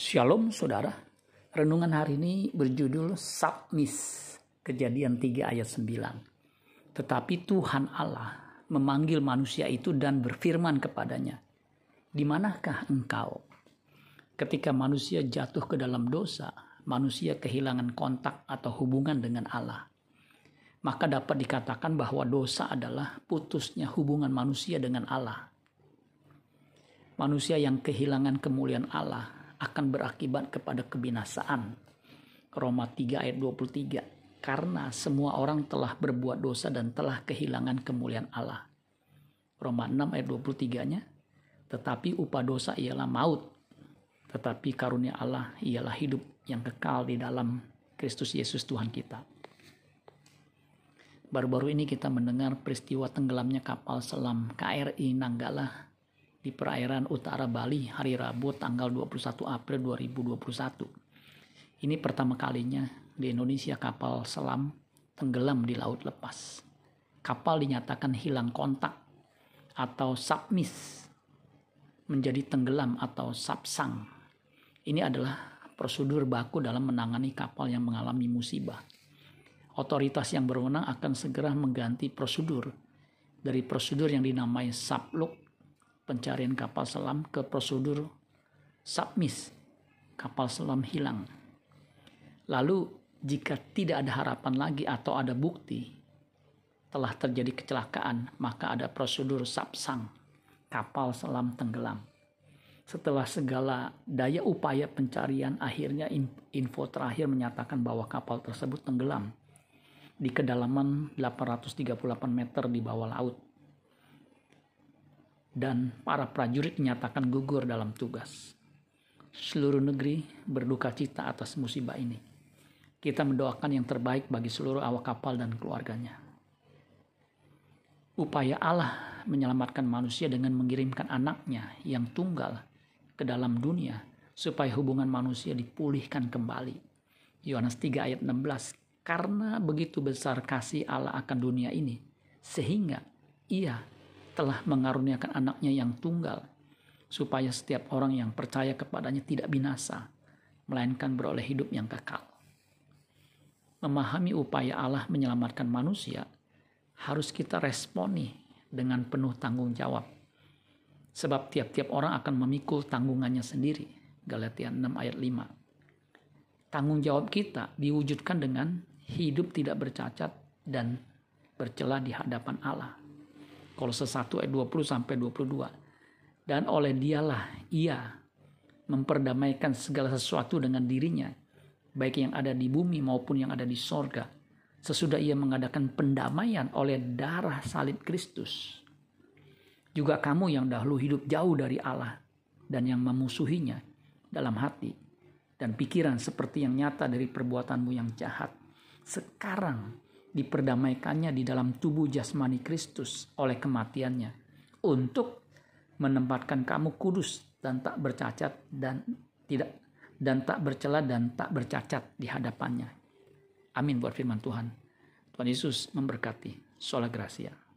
Shalom saudara. Renungan hari ini berjudul Submis. Kejadian 3 ayat 9. Tetapi Tuhan Allah memanggil manusia itu dan berfirman kepadanya. Di manakah engkau? Ketika manusia jatuh ke dalam dosa, manusia kehilangan kontak atau hubungan dengan Allah. Maka dapat dikatakan bahwa dosa adalah putusnya hubungan manusia dengan Allah. Manusia yang kehilangan kemuliaan Allah akan berakibat kepada kebinasaan. Roma 3 ayat 23. Karena semua orang telah berbuat dosa dan telah kehilangan kemuliaan Allah. Roma 6 ayat 23-nya. Tetapi upah dosa ialah maut. Tetapi karunia Allah ialah hidup yang kekal di dalam Kristus Yesus Tuhan kita. Baru-baru ini kita mendengar peristiwa tenggelamnya kapal selam KRI Nanggala di perairan utara Bali hari Rabu tanggal 21 April 2021. Ini pertama kalinya di Indonesia kapal selam tenggelam di laut lepas. Kapal dinyatakan hilang kontak atau submis menjadi tenggelam atau subsang. Ini adalah prosedur baku dalam menangani kapal yang mengalami musibah. Otoritas yang berwenang akan segera mengganti prosedur dari prosedur yang dinamai sublook pencarian kapal selam ke prosedur submis, kapal selam hilang. Lalu jika tidak ada harapan lagi atau ada bukti telah terjadi kecelakaan, maka ada prosedur subsang, kapal selam tenggelam. Setelah segala daya upaya pencarian, akhirnya info terakhir menyatakan bahwa kapal tersebut tenggelam di kedalaman 838 meter di bawah laut dan para prajurit dinyatakan gugur dalam tugas. Seluruh negeri berduka cita atas musibah ini. Kita mendoakan yang terbaik bagi seluruh awak kapal dan keluarganya. Upaya Allah menyelamatkan manusia dengan mengirimkan anaknya yang tunggal ke dalam dunia supaya hubungan manusia dipulihkan kembali. Yohanes 3 ayat 16 Karena begitu besar kasih Allah akan dunia ini sehingga ia telah mengaruniakan anaknya yang tunggal, supaya setiap orang yang percaya kepadanya tidak binasa, melainkan beroleh hidup yang kekal. Memahami upaya Allah menyelamatkan manusia, harus kita responi dengan penuh tanggung jawab. Sebab tiap-tiap orang akan memikul tanggungannya sendiri. Galatia 6 ayat 5. Tanggung jawab kita diwujudkan dengan hidup tidak bercacat dan bercela di hadapan Allah. Kolose 1 ayat 20 sampai 22. Dan oleh dialah ia memperdamaikan segala sesuatu dengan dirinya, baik yang ada di bumi maupun yang ada di sorga. Sesudah ia mengadakan pendamaian oleh darah salib Kristus. Juga kamu yang dahulu hidup jauh dari Allah dan yang memusuhinya dalam hati dan pikiran seperti yang nyata dari perbuatanmu yang jahat. Sekarang diperdamaikannya di dalam tubuh jasmani Kristus oleh kematiannya untuk menempatkan kamu kudus dan tak bercacat dan tidak dan tak bercela dan tak bercacat di hadapannya. Amin buat firman Tuhan. Tuhan Yesus memberkati. Sola Gracia.